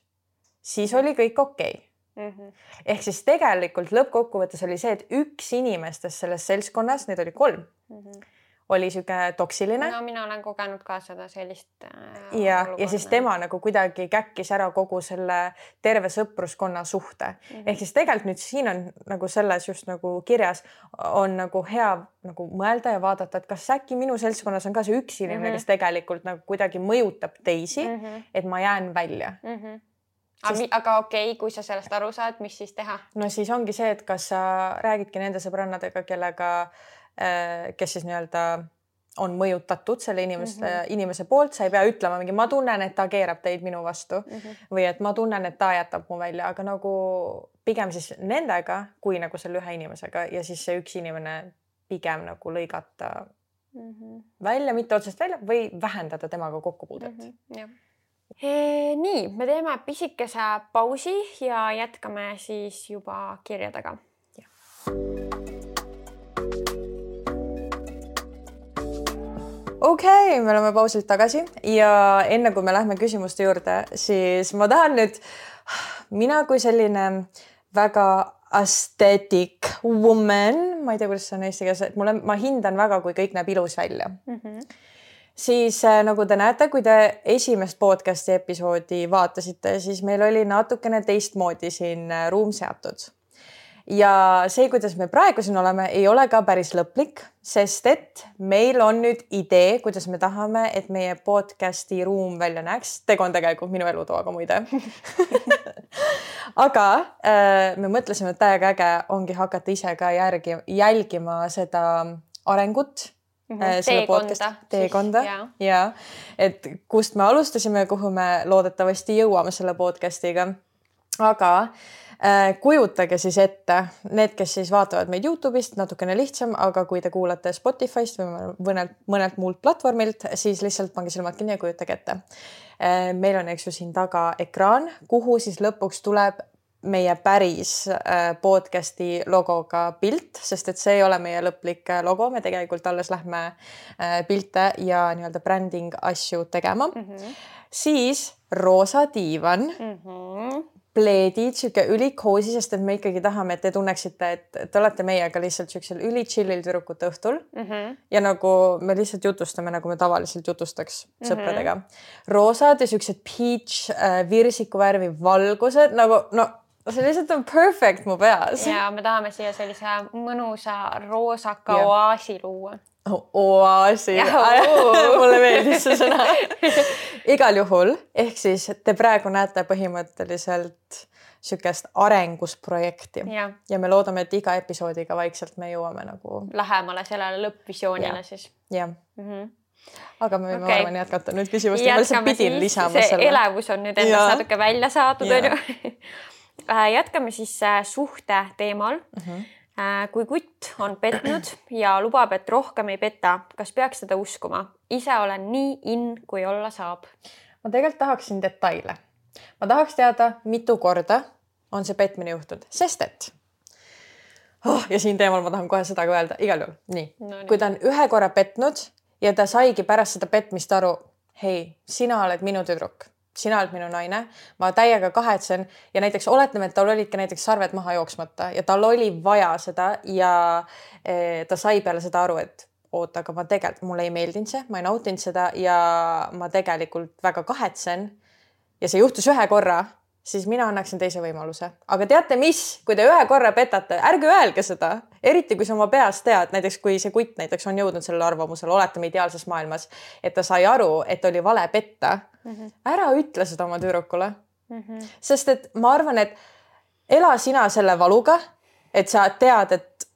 siis oli kõik okei okay. Mm -hmm. ehk siis tegelikult lõppkokkuvõttes oli see, et üks inimestest selles seltskonnas, neid oli kolm mm, -hmm oli sihuke toksiline. no mina olen kogenud ka seda sellist äh,. ja, ja siis tema nagu kuidagi käkkis ära kogu selle terve sõpruskonna suhte mm -hmm. ehk siis tegelikult nüüd siin on nagu selles just nagu kirjas on nagu hea nagu mõelda ja vaadata, et kas äkki minu seltskonnas on ka see üks inimene mm, -hmm. kes tegelikult nagu kuidagi mõjutab teisi mm, -hmm. et ma jään välja mm. -hmm Sest... aga okei okay,, kui sa sellest aru saad, mis siis teha? no siis ongi see, et kas sa räägidki nende sõbrannadega, kellega Äh, kes siis nii-öelda on mõjutatud selle inimeste mm, -hmm. inimese poolt, sa ei pea ütlema mingi, ma tunnen, et ta keerab teid minu vastu mm -hmm. või et ma tunnen, et ta jätab mu välja, aga nagu pigem siis nendega kui nagu selle ühe inimesega ja siis see üks inimene pigem nagu lõigata mm -hmm. välja, mitte otseselt välja või vähendada temaga kokkupuudet mm. -hmm. E, nii, me teeme pisikese pausi ja jätkame siis juba kirjadega okei okay,, me oleme pausilt tagasi ja enne kui me lähme küsimuste juurde, siis ma tahan nüüd, mina kui selline väga aesthetic woman, ma ei tea, kuidas see on eesti keeles, et mulle, ma hindan väga, kui kõik näeb ilus välja mm. -hmm. siis äh, nagu te näete, kui te esimest podcast'i episoodi vaatasite, siis meil oli natukene teistmoodi siin äh, ruum seatud ja see, kuidas me praegu siin oleme, ei ole ka päris lõplik, sest et meil on nüüd idee, kuidas me tahame, et meie podcast'i ruum välja näeks. tegu on tegelikult minu elutoaga muide aga äh, me mõtlesime, et täiega äge ongi hakata ise ka järgi, jälgima seda arengut äh, selle teekonda teekonda. ja ja et kust me alustasime kuhu me loodetavasti jõuame selle podcast'iga. aga äh, kujutage siis ette, need, kes siis vaatavad meid Youtube'ist, natukene lihtsam, aga kui te kuulate Spotify'st või mõnelt, mõnelt muult platvormilt, siis lihtsalt pange silmad kinni ja kujutage ette äh,. meil on, eks ju, siin taga ekraan, kuhu siis lõpuks tuleb meie päris äh, podcast'i logoga pilt, sest et see ei ole meie lõplik äh, logo, me tegelikult alles lähme äh, pilte ja nii-öelda branding asju tegema mm. -hmm. siis roosa diivan mm. -hmm. Pleedid, sihuke ülikoosi, sest et me ikkagi tahame, et te tunneksite, et te olete meiega lihtsalt siuksel ülitšillil tüdrukute õhtul Mm -hmm. ja nagu me lihtsalt jutustame, nagu me tavaliselt jutustaks sõpradega mm. -hmm. roosad ja siuksed peach äh, virsiku värvi valgused nagu no see lihtsalt on perfect mu peas. ja me tahame siia sellise mõnusa roosaka Jah. oaasi luua. oaasi, mulle meeldis see sõna. igal juhul, ehk siis te praegu näete põhimõtteliselt sihukest arengusprojekti jah, ja me loodame, et iga episoodiga vaikselt me jõuame nagu lähemale sellele lõppvisioonile siis jah, mm. -hmm. aga me võime okay. arvan jätkata nüüd küsimust ja ma lihtsalt pidin lisama see selle. elevus on nüüd endast natuke välja saadud, onju. jätkame siis äh, suhte teemal Mm -hmm. Äh, kui kutt on petnud ja lubab, et rohkem ei peta, kas peaks teda uskuma? ise olen nii in, kui olla saab. ma tegelikult tahaksin detaile. ma tahaks teada, mitu korda on see petmine juhtunud, sest et oh, ja siin teemal ma tahan kohe seda ka öelda, igal juhul nii No kui ta on ühe korra petnud ja ta saigi pärast seda petmist aru, hei, sina oled minu tüdruk, sina oled minu naine, ma täiega kahetsen ja näiteks oletame, et tal olidki näiteks sarved maha jooksmata ja tal oli vaja seda ja eh, ta sai peale seda aru, et oota, aga ma tegelikult, mulle ei meeldinud see, ma ei nautinud seda ja ma tegelikult väga kahetsen. ja see juhtus ühe korra, siis mina annaksin teise võimaluse. aga teate mis, kui te ühe korra petate, ärge öelge seda, eriti kui sa oma peas tead, näiteks kui see kutt näiteks on jõudnud sellele arvamusele, oletame ideaalses maailmas, et ta sai aru, et oli vale petta. ära ütle seda oma tüdrukule Mm -hmm. sest et ma arvan, et ela sina selle valuga, et sa tead, et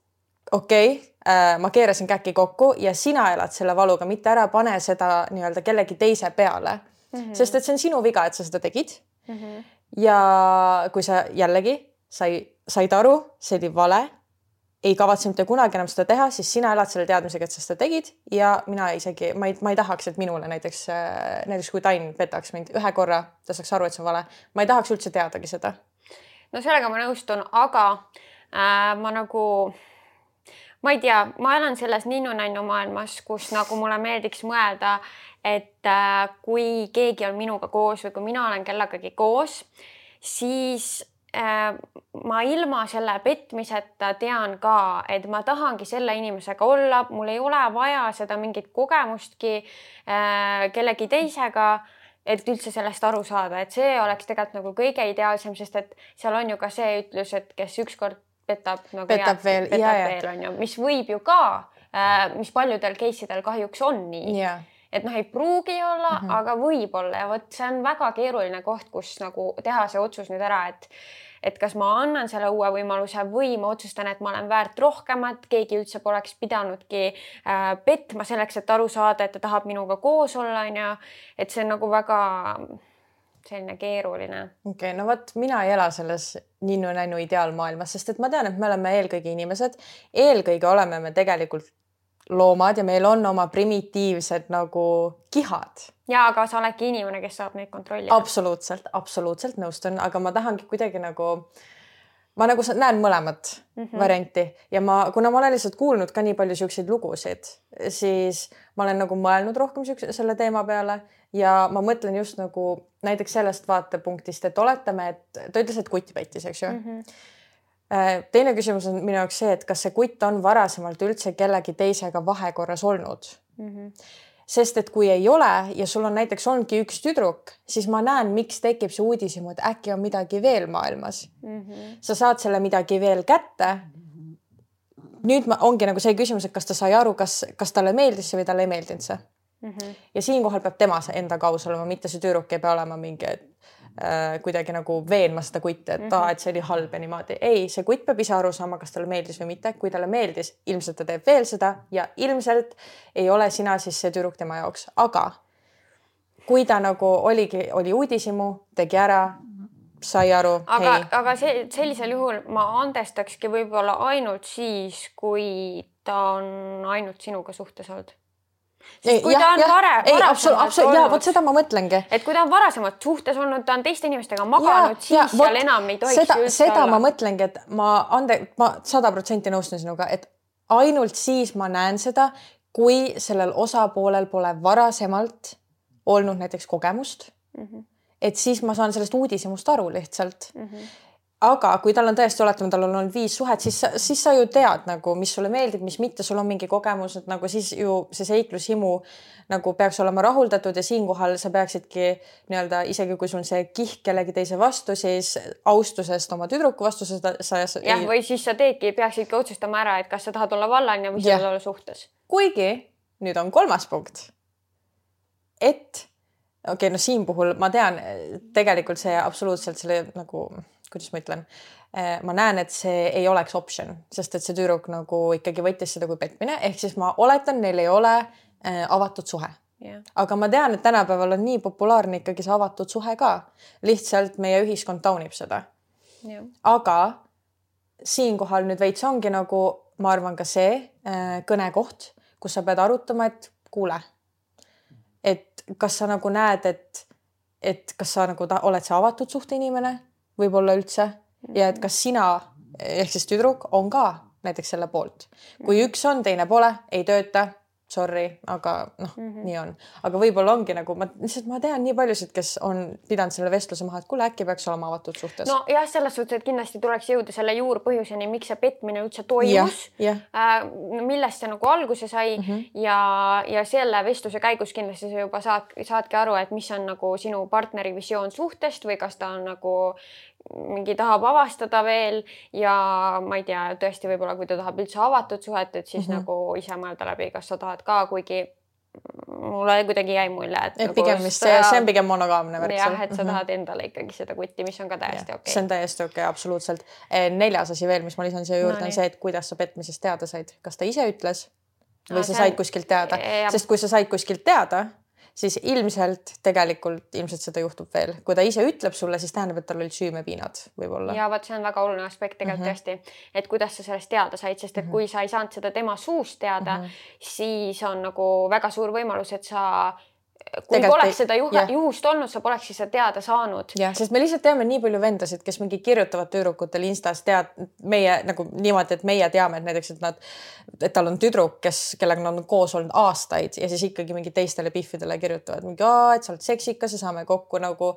okei okay, äh, ma keerasin käki kokku ja sina elad selle valuga, mitte ära pane seda nii-öelda kellegi teise peale mm. -hmm. sest et see on sinu viga, et sa seda tegid Mm -hmm. Ja kui sa jällegi sai, said aru, see oli vale, ei kavatse mitte kunagi enam seda teha, siis sina elad selle teadmisega, et sa seda tegid ja mina isegi, ma ei, ma ei tahaks, et minule näiteks, näiteks kui Tain petaks mind ühe korra, ta saaks aru, et see on vale, ma ei tahaks üldse teadagi seda. no sellega ma nõustun, aga äh, ma nagu, ma ei tea, ma elan selles ninnu-nännu maailmas, kus nagu mulle meeldiks mõelda, et äh, kui keegi on minuga koos või kui mina olen kellegagi koos, siis äh, ma ilma selle petmiseta tean ka, et ma tahangi selle inimesega olla, mul ei ole vaja seda mingit kogemustki äh, kellegi teisega et üldse sellest aru saada, et see oleks tegelikult nagu kõige ideaalsem, sest et seal on ju ka see ütlus, et kes ükskord petab nagu Petab veel, petab jaa. veel on ju, mis võib ju ka mis paljudel case idel kahjuks on nii ja, et noh, ei pruugi olla mm. -hmm. aga võib-olla ja vot see on väga keeruline koht, kus nagu teha see otsus nüüd ära, et et kas ma annan selle uue võimaluse või ma otsustan, et ma olen väärt rohkemat, keegi üldse poleks pidanudki äh, petma selleks, et aru saada, et ta tahab minuga koos olla, onju. et see on nagu väga selline keeruline. okei okay,, no vot, mina ei ela selles ninnu-nännu ideaalmaailmas, sest et ma tean, et me oleme eelkõige inimesed, eelkõige oleme me tegelikult loomad ja meil on oma primitiivsed nagu kihad ja aga sa oledki inimene, kes saab neid kontrollida. absoluutselt, absoluutselt nõustun, aga ma tahangi kuidagi nagu, ma nagu näen mõlemat mm. -hmm. varianti ja ma, kuna ma olen lihtsalt kuulnud ka nii palju siukseid lugusid, siis ma olen nagu mõelnud rohkem siukse selle teema peale ja ma mõtlen just nagu näiteks sellest vaatepunktist, et oletame, et ta ütles, et kutt pettis, eks ju mm. -hmm. Teine küsimus on minu jaoks see, et kas see kutt on varasemalt üldse kellegi teisega vahekorras olnud Mhm. sest et kui ei ole ja sul on näiteks ongi üks tüdruk, siis ma näen, miks tekib see uudishimu, et äkki on midagi veel maailmas. Mhm. sa saad selle midagi veel kätte. nüüd ma, ongi nagu see küsimus, et kas ta sai aru, kas, kas talle meeldis see või talle ei meeldinud see. Mhm. ja siinkohal peab tema enda kaus olema, mitte see tüdruk ei pea olema mingi, et äh, kuidagi nagu veenma seda kutti, et mm -hmm. aa, et see oli halb ja niimoodi. ei, see kutt peab ise aru saama, kas talle meeldis või mitte. kui talle meeldis, ilmselt ta teeb veel seda ja ilmselt ei ole sina siis see tüdruk tema jaoks, aga kui ta nagu oligi, oli uudishimu, tegi ära, sai aru. aga, aga see sellisel juhul ma andestakski võib-olla ainult siis, kui ta on ainult sinuga suhtes olnud sest kui ja, ta on ja, varem, varasemalt olnud. ja vot seda ma mõtlengi. et kui ta on varasemalt suhtes olnud, ta on teiste inimestega maganud, siis ja, seal enam ei tohiks seda, seda olla. ma mõtlengi, et ma ande, ma sada protsenti nõustun sinuga, et ainult siis ma näen seda, kui sellel osapoolel pole varasemalt olnud näiteks kogemust mm. -hmm. et siis ma saan sellest uudishimust aru lihtsalt mm. -hmm aga kui tal on tõesti, oletame, tal on olnud viis suhet, siis, siis sa ju tead nagu, mis sulle meeldib, mis mitte, sul on mingi kogemus, et nagu siis ju see seiklushimu nagu peaks olema rahuldatud ja siinkohal sa peaksidki nii-öelda isegi kui sul see kihk kellegi teise vastu, siis austusest oma tüdruku vastu seda sa. jah ei..., või siis sa teedki, peaksidki otsustama ära, et kas sa tahad olla vallane või sa tahad olla suhtes. kuigi nüüd on kolmas punkt. et okei okay,, no siin puhul ma tean tegelikult see absoluutselt selle nagu kuidas ma ütlen, eh, ma näen, et see ei oleks optsioon, sest et see tüdruk nagu ikkagi võttis seda kui petmine, ehk siis ma oletan, neil ei ole eh, avatud suhe. Yeah.. aga ma tean, et tänapäeval on nii populaarne ikkagi see avatud suhe ka, lihtsalt meie ühiskond taunib seda. Yeah.. aga siinkohal nüüd veits ongi nagu, ma arvan, ka see äh, kõnekoht, kus sa pead arutama, et kuule, et kas sa nagu näed, et, et kas sa nagu ta, oled sa avatud suhte inimene võib-olla üldse ja et kas sina ehk siis tüdruk on ka näiteks selle poolt. kui üks on, teine pole, ei tööta, sorry, aga noh mm, -hmm. nii on. aga võib-olla ongi nagu ma lihtsalt ma tean nii paljusid, kes on pidanud selle vestluse maha, et kuule, äkki peaks olema avatud suhtes. nojah, selles suhtes, et kindlasti tuleks jõuda selle juurpõhjuseni, miks see petmine üldse toimus. Äh, millest see nagu alguse sai mm -hmm. ja, ja selle vestluse käigus kindlasti sa juba saad, saadki aru, et mis on nagu sinu partneri visioon suhtest või kas ta on nagu mingi tahab avastada veel ja ma ei tea, tõesti võib-olla kui ta tahab üldse avatud suhet, et siis mm -hmm. nagu ise mõelda läbi, kas sa tahad ka, kuigi mulle kuidagi jäi mulje, et. et nagu pigem vist see, see on pigem monogaamne värk. jah, et sa mm -hmm. tahad endale ikkagi seda kutti, mis on ka täiesti okei okay.. see on täiesti okei okay,, absoluutselt. Eh, neljas asi veel, mis ma lisan siia juurde no,, on see, et kuidas sa petmisest teada said, kas ta ise ütles või no, sa said kuskilt teada, sest kui sa said kuskilt teada siis ilmselt tegelikult ilmselt seda juhtub veel, kui ta ise ütleb sulle, siis tähendab, et tal olid süümepiinad võib-olla. ja vot see on väga oluline aspekt tegelikult mm -hmm. tõesti, et kuidas sa sellest teada said, sest et mm -hmm. kui sa ei saanud seda tema suust teada mm, -hmm. siis on nagu väga suur võimalus, et sa kui Tegelt poleks seda juhe, juhust olnud, sa polekski seda teada saanud. jah, sest me lihtsalt teame nii palju vendasid, kes mingi kirjutavad tüdrukutele Instas tead meie nagu niimoodi, et meie teame, et näiteks, et nad, et tal on tüdruk, kes, kellega nad on koos olnud aastaid ja siis ikkagi mingi teistele pihvidele kirjutavad mingi, et sa oled seksikas ja saame kokku nagu.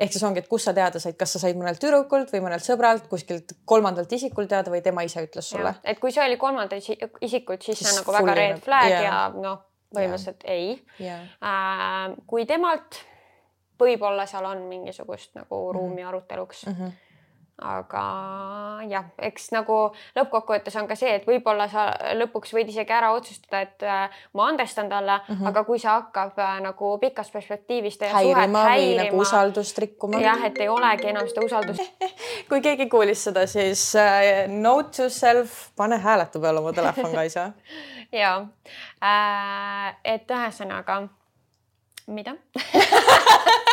ehk siis ongi, et kust sa teada said, kas sa said mõnelt tüdrukult või mõnelt sõbralt, kuskilt kolmandalt isikult teada või tema ise ütles sulle. et kui see oli kolmandalt isikult, siis, siis see on nagu väga red flag yeah. ja noh põhimõtteliselt yeah. ei yeah.. Kui temalt võib-olla seal on mingisugust nagu mhm. ruumi mm -hmm. aruteluks mm. -hmm aga jah, eks nagu lõppkokkuvõttes on ka see, et võib-olla sa lõpuks võid isegi ära otsustada, et äh, ma andestan talle mm, -hmm. aga kui see hakkab äh, nagu pikas perspektiivis teie häirima suhet häirima. Nagu usaldust rikkuma. jah, et ei olegi enam seda usaldust kui keegi kuulis seda, siis äh, note to self, pane hääletu peale oma telefon ka isa ja äh,, et ühesõnaga, mida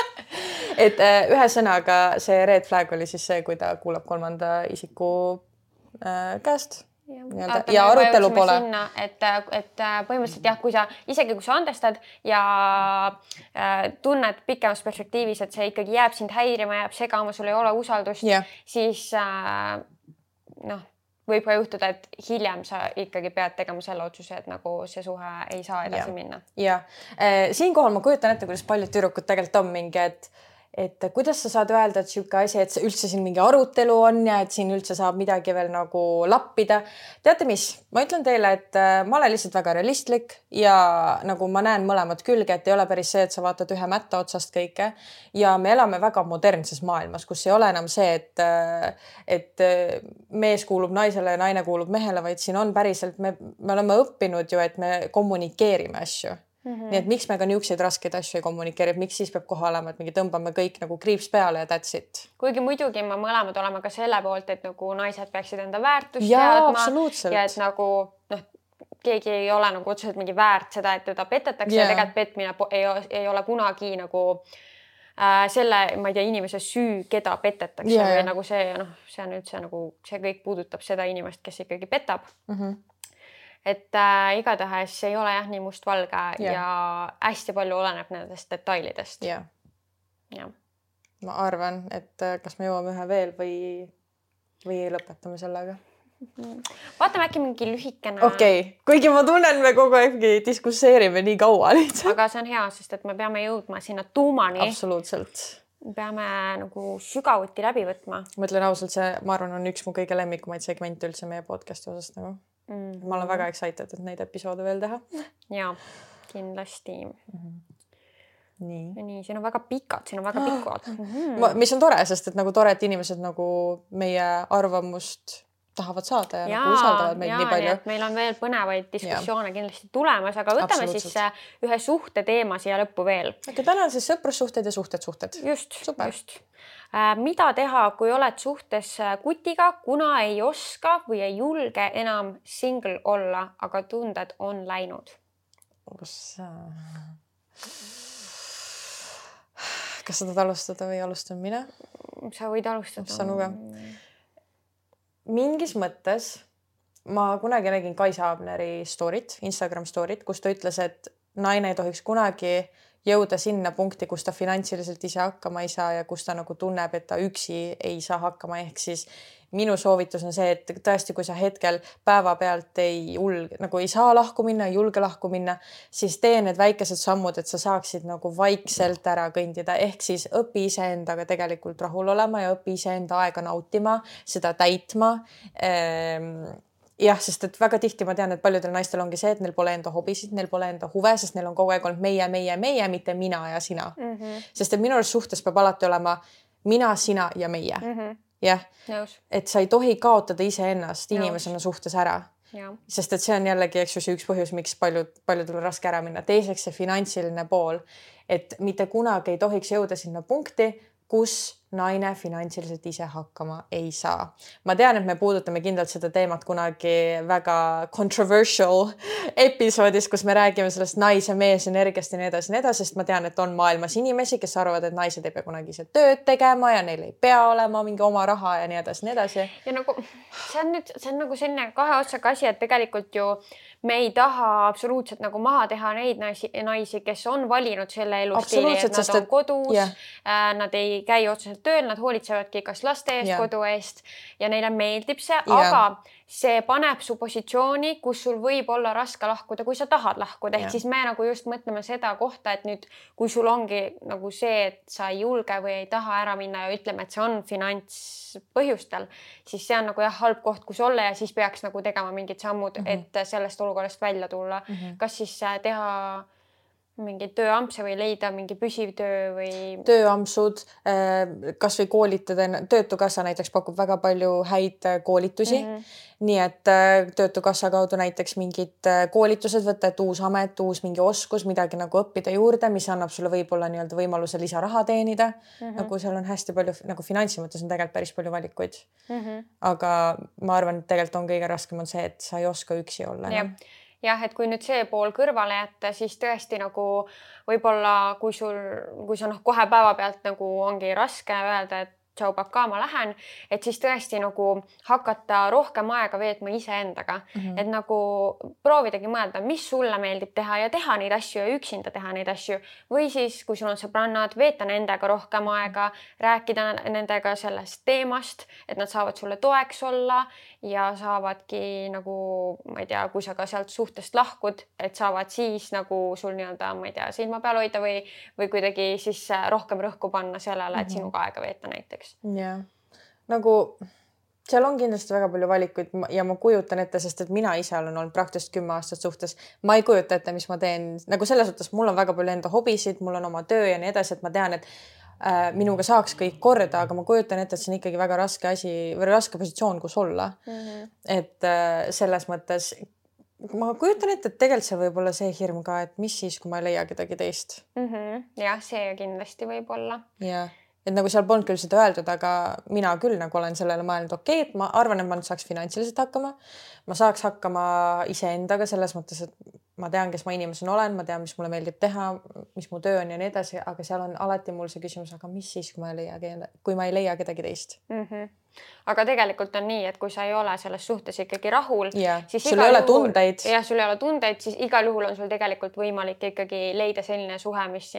et äh, ühesõnaga see red flag oli siis see, kui ta kuulab kolmanda isiku äh, käest ja, ja arutelu pole. et, et äh, põhimõtteliselt jah, kui sa isegi kui sa andestad ja äh, tunned pikemas perspektiivis, et see ikkagi jääb sind häirima, jääb segama, sul ei ole usaldust yeah., siis äh, noh võib ka juhtuda, et hiljem sa ikkagi pead tegema selle otsuse, et nagu see suhe ei saa edasi ja. minna. ja äh, siinkohal ma kujutan ette, kuidas paljud tüdrukud tegelikult on mingi, et et kuidas sa saad öelda, et niisugune asi, et üldse siin mingi arutelu on ja et siin üldse saab midagi veel nagu lappida. teate mis, ma ütlen teile, et äh, ma olen lihtsalt väga realistlik ja nagu ma näen mõlemat külge, et ei ole päris see, et sa vaatad ühe mätta otsast kõike. ja me elame väga modernses maailmas, kus ei ole enam see, et, äh, et äh, mees kuulub naisele ja naine kuulub mehele, vaid siin on päriselt, me, me oleme õppinud ju, et me kommunikeerime asju -hmm. nii et miks me ka niisuguseid raskeid asju ei kommunikeeri, et miks siis peab kohe olema, et mingi tõmbame kõik nagu kriips peale ja that's it. kuigi muidugi me mõlemad oleme ka selle poolt, et nagu naised peaksid enda väärtust Jaa, teadma ja et nagu noh, keegi ei ole nagu otseselt mingi väärt seda, et teda petetakse Jaa. ja tegelikult petmine ei, ei ole kunagi nagu äh, selle, ma ei tea, inimese süü, keda petetakse Jaa, või nagu see noh, see on üldse nagu see kõik puudutab seda inimest, kes ikkagi petab mm. -hmm. Et äh, igatahes ei ole jah nii mustvalge yeah. ja hästi palju oleneb nendest detailidest jah, jah. ma arvan, et äh, kas me jõuame ühe veel või, või lõpetame sellega. vaatame äkki mingi lühikene okei okay., kuigi ma tunnen, me kogu aeg diskusseerime nii kaua lihtsalt. aga see on hea, sest et me peame jõudma sinna tuumani, absoluutselt. peame nagu sügavuti läbi võtma ma ütlen ausalt, see, ma arvan, on üks mu kõige lemmikumaid segmente üldse meie podcast'i osas nagu. Mm. ma olen väga excited, et neid episoode veel teha. ja kindlasti. nii. nii, siin on väga pikad, siin on väga pikad mm. Ma, mis on tore, sest et nagu tore, et inimesed nagu meie arvamust tahavad saada ja, ja nagu usaldavad meid jaa, nii palju. meil on veel põnevaid diskussioone kindlasti tulemas, aga võtame siis äh, ühe suhte teema siia lõppu veel. aga täna on siis sõprussuhted ja suhted-suhted. just, Super. just. mida teha, kui oled suhtes äh, kutiga, kuna ei oska või ei julge enam single olla, aga tunded on läinud? kas sa tahad alustada või alustan mina? sa võid alustada. saan ka. Mingis mõttes ma kunagi nägin Kaisa Abneri story't, Instagram story't, kus ta ütles, et naine ei tohiks kunagi jõuda sinna punkti, kus ta finantsiliselt ise hakkama ei saa ja kus ta nagu tunneb, et ta üksi ei saa hakkama, ehk siis minu soovitus on see, et tõesti, kui sa hetkel päevapealt ei julge, nagu ei saa lahku minna, ei julge lahku minna, siis tee need väikesed sammud, et sa saaksid nagu vaikselt ära kõndida, ehk siis õpi iseendaga tegelikult rahul olema ja õpi iseenda aega nautima, seda täitma ehm, jah, sest et väga tihti ma tean, et paljudel naistel ongi see, et neil pole enda hobisid, neil pole enda huve, sest neil on kogu aeg olnud meie, meie, meie, mitte mina ja sina mm. -hmm. sest et minu arust suhtes peab alati olema mina, sina ja meie mm -hmm. Jah, et sa ei tohi kaotada iseennast inimesena suhtes ära, sest et see on jällegi, eks ju, see üks põhjus, miks paljud, paljudel on raske ära minna. teiseks see finantsiline pool, et mitte kunagi ei tohiks jõuda sinna punkti, kus naine finantsiliselt ise hakkama ei saa. ma tean, et me puudutame kindlalt seda teemat kunagi väga controversial episoodis, kus me räägime sellest naise-mees energiast ja nii edasi ja nii edasi, sest ma tean, et on maailmas inimesi, kes arvavad, et naised ei pea kunagi ise tööd tegema ja neil ei pea olema mingi oma raha ja nii edasi, nii edasi. ja nagu see on nüüd, see on nagu selline kahe otsaga asi, et tegelikult ju me ei taha absoluutselt nagu maha teha neid naisi, naisi, kes on valinud selle elustiili, et nad on et- kodus jah. äh, nad ei käi otseselt tööl, nad hoolitsevadki kas laste eest, kodu eest ja neile meeldib see, aga see paneb su positsiooni, kus sul võib olla raske lahkuda, kui sa tahad lahkuda, ehk siis me nagu just mõtleme seda kohta, et nüüd, kui sul ongi nagu see, et sa ei julge või ei taha ära minna ja ütleme, et see on finantspõhjustel, siis see on nagu jah, halb koht, kus olla ja siis peaks nagu tegema mingid sammud mm. -hmm. et sellest olukorrast välja tulla mm. -hmm. kas siis äh, teha mingeid tööampse või leida mingi püsiv töö või tööampsud, kasvõi koolitada, Töötukassa näiteks pakub väga palju häid äh, koolitusi mm. -hmm. nii et äh, Töötukassa kaudu näiteks mingid äh, koolitused võtta, et uus amet, uus mingi oskus, midagi nagu õppida juurde, mis annab sulle võib-olla nii-öelda võimaluse lisaraha teenida mm. -hmm. nagu seal on hästi palju nagu finantsi mõttes on tegelikult päris palju valikuid mm? -hmm. aga ma arvan, et tegelikult on kõige raskem on see, et sa ei oska üksi olla jah enam., jah, et kui nüüd see pool kõrvale jätta, siis tõesti nagu võib-olla kui sul, kui sa noh, kohe päevapealt nagu ongi raske öelda, et tšau pakaa, ma lähen, et siis tõesti nagu hakata rohkem aega veetma iseendaga mm, -hmm. et nagu proovidagi mõelda, mis sulle meeldib teha ja teha neid asju ja üksinda teha neid asju või siis, kui sul on sõbrannad, veeta nendega rohkem aega, rääkida nendega sellest teemast, et nad saavad sulle toeks olla ja saavadki nagu ma ei tea, kui sa ka sealt suhtest lahkud, et saavad siis nagu sul nii-öelda, ma ei tea, silma peal hoida või, või kuidagi siis rohkem rõhku panna sellele, et sinuga aega veeta näiteks. jah, nagu seal on kindlasti väga palju valikuid ja ma kujutan ette, sest et mina ise olen olnud praktiliselt kümme aastat suhtes, ma ei kujuta ette, mis ma teen nagu selles suhtes, mul on väga palju enda hobisid, mul on oma töö ja nii edasi, et ma tean, et äh, minuga saaks kõik korda, aga ma kujutan ette, et see on ikkagi väga raske asi või raske positsioon, kus olla Mm -hmm. et äh, selles mõttes ma kujutan ette, et tegelikult see võib olla see hirm ka, et mis siis, kui ma ei leia kedagi teist mm. -hmm. jah, see kindlasti võib olla. jah et nagu seal polnud küll seda öeldud, aga mina küll nagu olen sellele mõelnud, okei okay,, et ma arvan, et ma nüüd saaks finantsiliselt hakkama. ma saaks hakkama iseendaga selles mõttes, et ma tean, kes ma inimesena olen, ma tean, mis mulle meeldib teha, mis mu töö on ja nii edasi, aga seal on alati mul see küsimus, aga mis siis, kui ma ei leia, kui ma ei leia kedagi teist mm. -hmm aga tegelikult on nii, et kui sa ei ole selles suhtes ikkagi rahul, siis sul ei ole juhul, tundeid. jah, sul ei ole tundeid, siis igal juhul on sul tegelikult võimalik ikkagi leida selline suhe, mis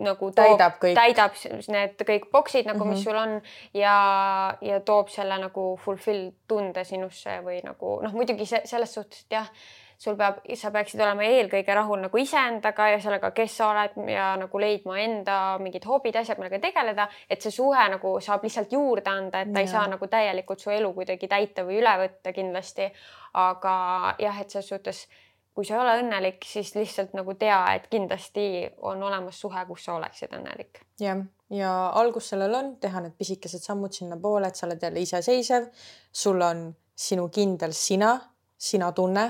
nagu toob, täidab kõik, täidab need kõik boksid nagu mm, -hmm. mis mhm. sul on ja, ja toob selle nagu fulfill tunde sinusse või nagu noh, muidugi see selles suhtes, et jah, sul peab, sa peaksid olema eelkõige rahul nagu iseendaga ja sellega, kes sa oled ja nagu leidma enda mingid hobid, asjad, millega tegeleda, et see suhe nagu saab lihtsalt juurde anda, et ta ja. ei saa nagu täielikult su elu kuidagi täita või üle võtta kindlasti. aga jah, et selles suhtes kui sa ei ole õnnelik, siis lihtsalt nagu tea, et kindlasti on olemas suhe, kus sa oleksid õnnelik. jah, ja algus sellel on teha need pisikesed sammud sinnapoole, et sa oled jälle iseseisev, sul on sinu kindel sina, sina tunne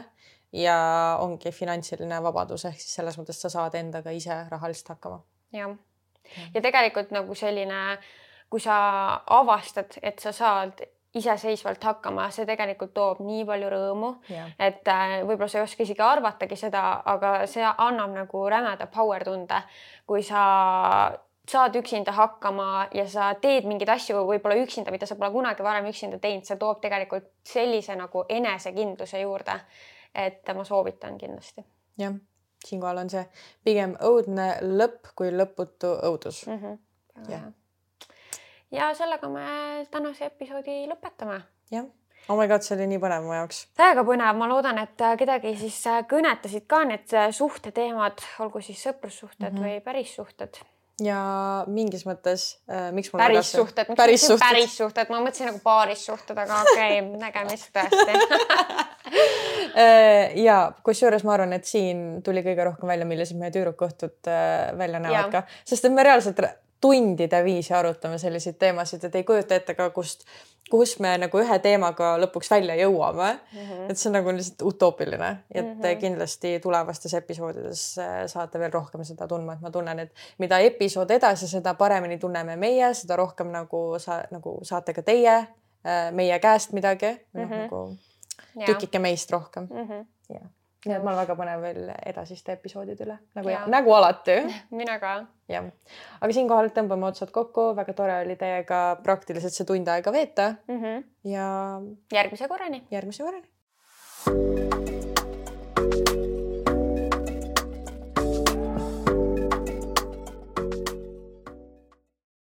ja ongi finantsiline vabadus ehk siis selles mõttes sa saad endaga ise rahaliselt hakkama. jah, ja tegelikult nagu selline, kui sa avastad, et sa saad iseseisvalt hakkama, see tegelikult toob nii palju rõõmu, et äh, võib-olla sa ei oska isegi arvatagi seda, aga see annab nagu rämeda power tunde, kui sa saad üksinda hakkama ja sa teed mingeid asju võib-olla üksinda, mida sa pole kunagi varem üksinda teinud, see toob tegelikult sellise nagu enesekindluse juurde. et ma soovitan kindlasti. jah, siinkohal on see pigem õudne lõpp kui lõputu õudus mm. -hmm. jah ja sellega me tänase episoodi lõpetame. jah, oh my god, see oli nii põnev mu jaoks. täiega põnev, ma loodan, et kedagi siis kõnetasid ka need suhteteemad, olgu siis sõprussuhted mm -hmm. või pärissuhted ja mingis mõttes äh,, miks mul päris suhted, päris suhted, päris suhted, ma mõtlesin nagu paarissuhted, aga okei okay, nägemist tõesti äh, ja kusjuures ma arvan, et siin tuli kõige rohkem välja, millised meie tüdrukõhtud äh, välja näevad ja. ka, sest et me reaalselt tundide viisi arutame selliseid teemasid, et ei kujuta ette ka, kust, kus me nagu ühe teemaga lõpuks välja jõuame mm. -hmm. et see on nagu lihtsalt utoopiline, et mm -hmm. kindlasti tulevastes episoodides äh, saate veel rohkem seda tundma, et ma tunnen, et mida episood edasi, seda paremini tunneme meie, seda rohkem nagu sa nagu saate ka teie äh, meie käest midagi mm, -hmm. nagu tükike meist rohkem mm. -hmm. Ja nii et ma olen väga põnev veel edasiste episoodide üle nagu, nagu alati. mina ka. jah, aga siinkohal tõmbame otsad kokku, väga tore oli teiega praktiliselt see tund aega veeta mm. -hmm. ja. järgmise korrani. järgmise korrani.